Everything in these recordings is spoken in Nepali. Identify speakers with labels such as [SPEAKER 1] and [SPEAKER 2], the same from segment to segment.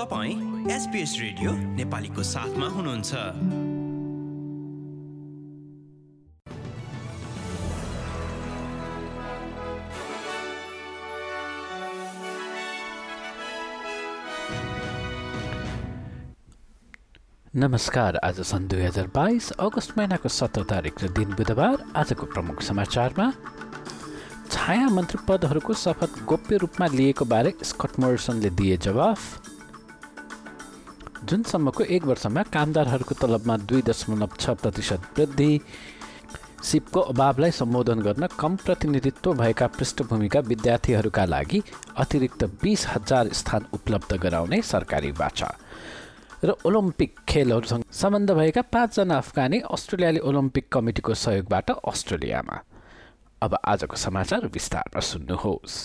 [SPEAKER 1] तपाईँ एसपिएस रेडियो नेपालीको साथमा हुनुहुन्छ।
[SPEAKER 2] नमस्कार आज सन् दुई हजार बाइस अगस्त महिनाको सत्र तारिक र दिन बुधबार आजको प्रमुख समाचारमा छाया मन्त्री पदहरूको शपथ गोप्य रूपमा लिएको बारे स्कट मोरिसनले दिए जवाफ। जुनसम्मको एक वर्षमा कामदारहरूको तलबमा दुई दशमलव छ प्रतिशत वृद्धि। सिपको अभावलाई सम्बोधन गर्न कम प्रतिनिधित्व भएका पृष्ठभूमिका विद्यार्थीहरूका लागि अतिरिक्त बिस हजार स्थान उपलब्ध गराउने सरकारी बाचा। र ओलम्पिक खेलहरूसँग सम्बन्ध भएका पाँचजना अफगानी अस्ट्रेलियाली ओलम्पिक कमिटीको सहयोगबाट अस्ट्रेलियामा। अब आजको समाचार विस्तारमा सुन्नुहोस्।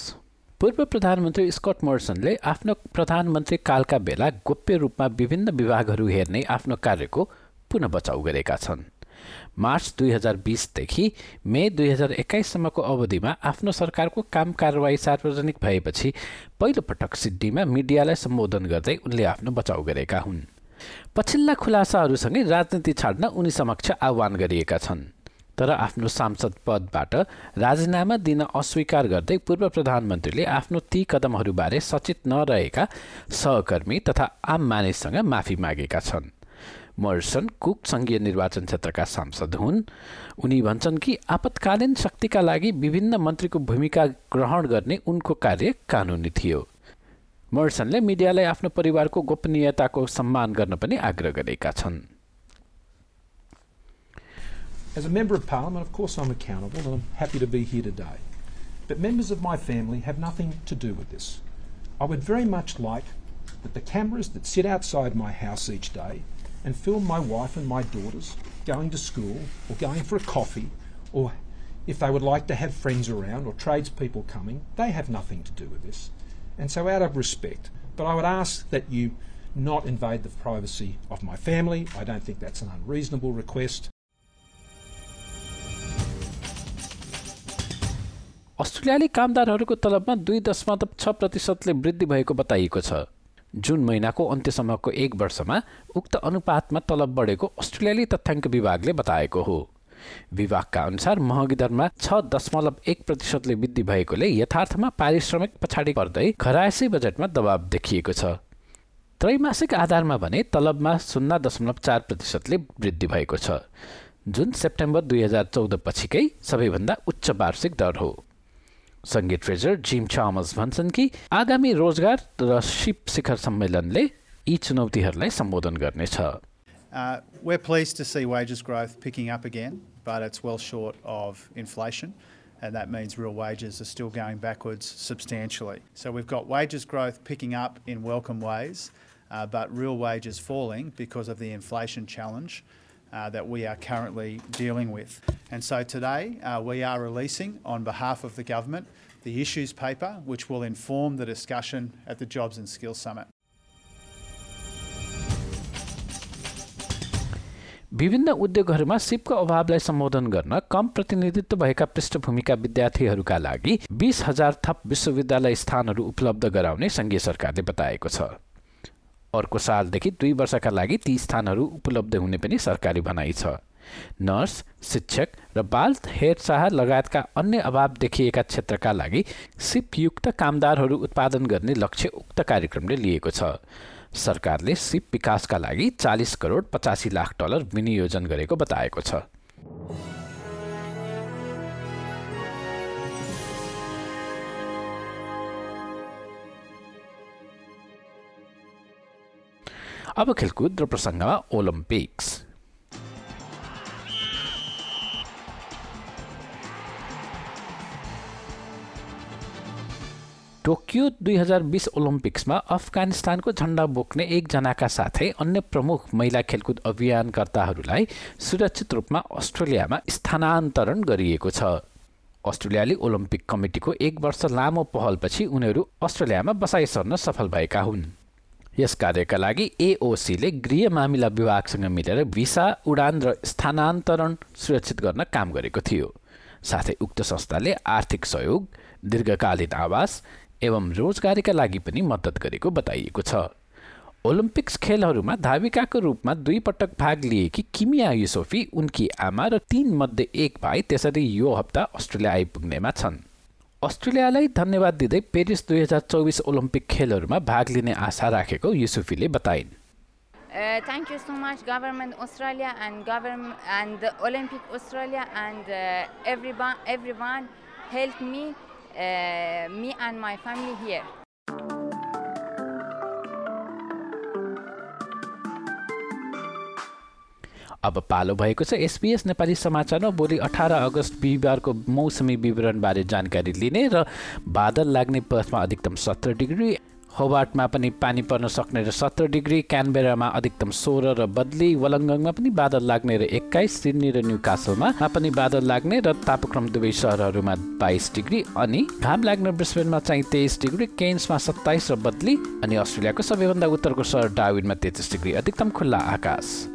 [SPEAKER 2] पूर्व प्रधानमन्त्री स्कट मोर्सनले आफ्नो प्रधानमन्त्री कालका बेला गोप्य रूपमा विभिन्न विभागहरू हेर्ने आफ्नो कार्यको पुनः बचाउ गरेका छन्। मार्च दुई हजार बिसदेखि मे दुई हजार एक्काइससम्मको अवधिमा आफ्नो सरकारको काम कारवाही सार्वजनिक भएपछि पहिलोपटक सिड्नीमा मिडियालाई सम्बोधन गर्दै उनले आफ्नो बचाउ गरेका हुन्। पछिल्ला खुलासाहरूसँगै राजनीति छाड्न उनी समक्ष आह्वान गरिएका छन्। तर आफ्नो सांसद पदबाट राजीनामा दिन अस्वीकार गर्दै पूर्व प्रधानमन्त्रीले आफ्नो ती कदमहरूबारे सचेत नरहेका सहकर्मी तथा आम मानिससँग माफी मागेका छन्। मर्सन कुक सङ्घीय निर्वाचन क्षेत्रका सांसद हुन्। उनी भन्छन् कि आपतकालीन शक्तिका लागि विभिन्न मन्त्रीको भूमिका ग्रहण गर्ने उनको कार्य कानुनी थियो। मर्सनले मिडियालाई आफ्नो परिवारको गोपनीयताको सम्मान गर्न पनि आग्रह गरेका छन्।
[SPEAKER 3] As a Member of Parliament, of course I'm accountable and I'm happy to be here today. But members of my family have nothing to do with this. I would very much like that the cameras that sit outside my house each day and film my wife and my daughters going to school or going for a coffee or if they would like to have friends around or tradespeople coming, they have nothing to do with this. And so, out of respect, but I would ask that you not invade the privacy of my family. I don't think that's an unreasonable request.
[SPEAKER 2] अस्ट्रेलियाली कामदारहरूको तलबमा दुई दशमलव छ प्रतिशतले वृद्धि भएको बताइएको छ। जुन महिनाको अन्त्यसम्मको एक वर्षमा उक्त अनुपातमा तलब बढेको अस्ट्रेलियाली तथ्याङ्क विभागले बताएको हो। विभागका अनुसार महँगी दरमा छ दशमलव एक प्रतिशतले वृद्धि भएकोले यथार्थमा पारिश्रमिक पछाडि पर्दै घरायसी बजेटमा दबाव देखिएको छ। त्रैमासिक आधारमा भने तलबमा शून्य दशमलव चार प्रतिशतले वृद्धि भएको छ। जुन सेप्टेम्बर दुई हजार चौध पछिकै सबैभन्दा उच्च वार्षिक दर हो। सङ्गीत ट्रेजर जिम चामस भन्छन् कि आगामी रोजगार र सिप शिखर सम्मेलनले यी चुनौतीहरूलाई सम्बोधन गर्नेछ
[SPEAKER 4] Uh, we're pleased to see wages growth picking up again, but it's well short of inflation, and that means real wages are still going backwards substantially. So we've got wages growth picking up in welcome ways, uh, but real wages falling because of the inflation challenge uh, that we are currently dealing with. And so today uh, we are releasing, on behalf of the government, the issues paper, which will inform the discussion at the Jobs and Skills Summit.
[SPEAKER 2] विभिन्न उद्योगहरूमा सिपको अभावलाई सम्बोधन गर्न कम प्रतिनिधित्व भएका पृष्ठभूमिका विद्यार्थीहरूका लागि बिस हजार थप विश्वविद्यालय स्थानहरू उपलब्ध गराउने सङ्घीय सरकारले बताएको छ अर्को सालदेखि दुई वर्षका लागि ती स्थानहरू उपलब्ध हुने पनि सरकारी भनाइ छ। नर्स शिक्षक र बाल हेरचाह लगायतका अन्य अभाव देखिएका क्षेत्रका लागि सिपयुक्त कामदारहरू उत्पादन गर्ने लक्ष्य उक्त कार्यक्रमले लिएको छ। सरकारले सिप विकासका लागि चालिस करोड पचासी लाख डलर विनियोजन गरेको बताएको छ। अब खेलकुद र प्रसङ्गमा ओलम्पिक्स। टोकियो दुई हजार बिस ओलम्पिक्समा अफगानिस्तानको झन्डा बोक्ने एकजनाका साथै अन्य प्रमुख महिला खेलकुद अभियानकर्ताहरूलाई सुरक्षित रूपमा अस्ट्रेलियामा स्थानान्तरण गरिएको छ। अस्ट्रेलियाली ओलम्पिक कमिटीको एक वर्ष लामो पहलपछि उनीहरू अस्ट्रेलियामा बसाइ सर्न सफल भएका हुन्। यस कार्यका लागि एओसीले गृह मामिला विभागसँग मिलेर भिसा उडान र स्थानान्तरण सुरक्षित गर्न काम गरेको थियो। साथै उक्त संस्थाले आर्थिक सहयोग दीर्घकालीन आवास एवं रोजगारीका लागि पनि मद्दत गरेको बताइएको छ। ओलम्पिक्स खेलहरूमा धाविकाको रूपमा दुई पटक भाग लिएकी किमिया युसोफी उनकी आमा र तीन मध्ये एक भाइ त्यसरी यो हप्ता अस्ट्रेलिया आइपुग्नेमा छन्। अस्ट्रेलियालाई धन्यवाद दिँदै पेरिस दुई हजार चौबिस ओलम्पिक खेलहरूमा भाग लिने आशा राखेको युसुफीले बताइन्।
[SPEAKER 5] Thank you so much government Australia and government and Olympic Australia and every every one help me me and my family here
[SPEAKER 2] अब पालो भएको छ। एसपिएस नेपाली समाचारमा भोलि अठार अगस्त बिहिबारको मौसमी विवरणबारे जानकारी लिने र बादल लाग्ने पथमा अधिकतम सत्र डिग्री होबार्टमा पनि पानी पर्न सक्ने र सत्र डिग्री क्यानबेरामा अधिकतम सोह्र र बदली वलङ्गङमा पनि बादल लाग्ने र एक्काइस सिडनी र न्यू कासलमा पनि बादल लाग्ने र तापक्रम दुवै सहरहरूमा बाइस डिग्री अनि घाम लाग्ने ब्रिस्बेनमा चाहिँ तेइस डिग्री केन्समा सत्ताइस र बदली अनि अस्ट्रेलियाको सबैभन्दा उत्तरको सहर डाविनमा तेत्तिस डिग्री अधिकतम खुल्ला आकाश।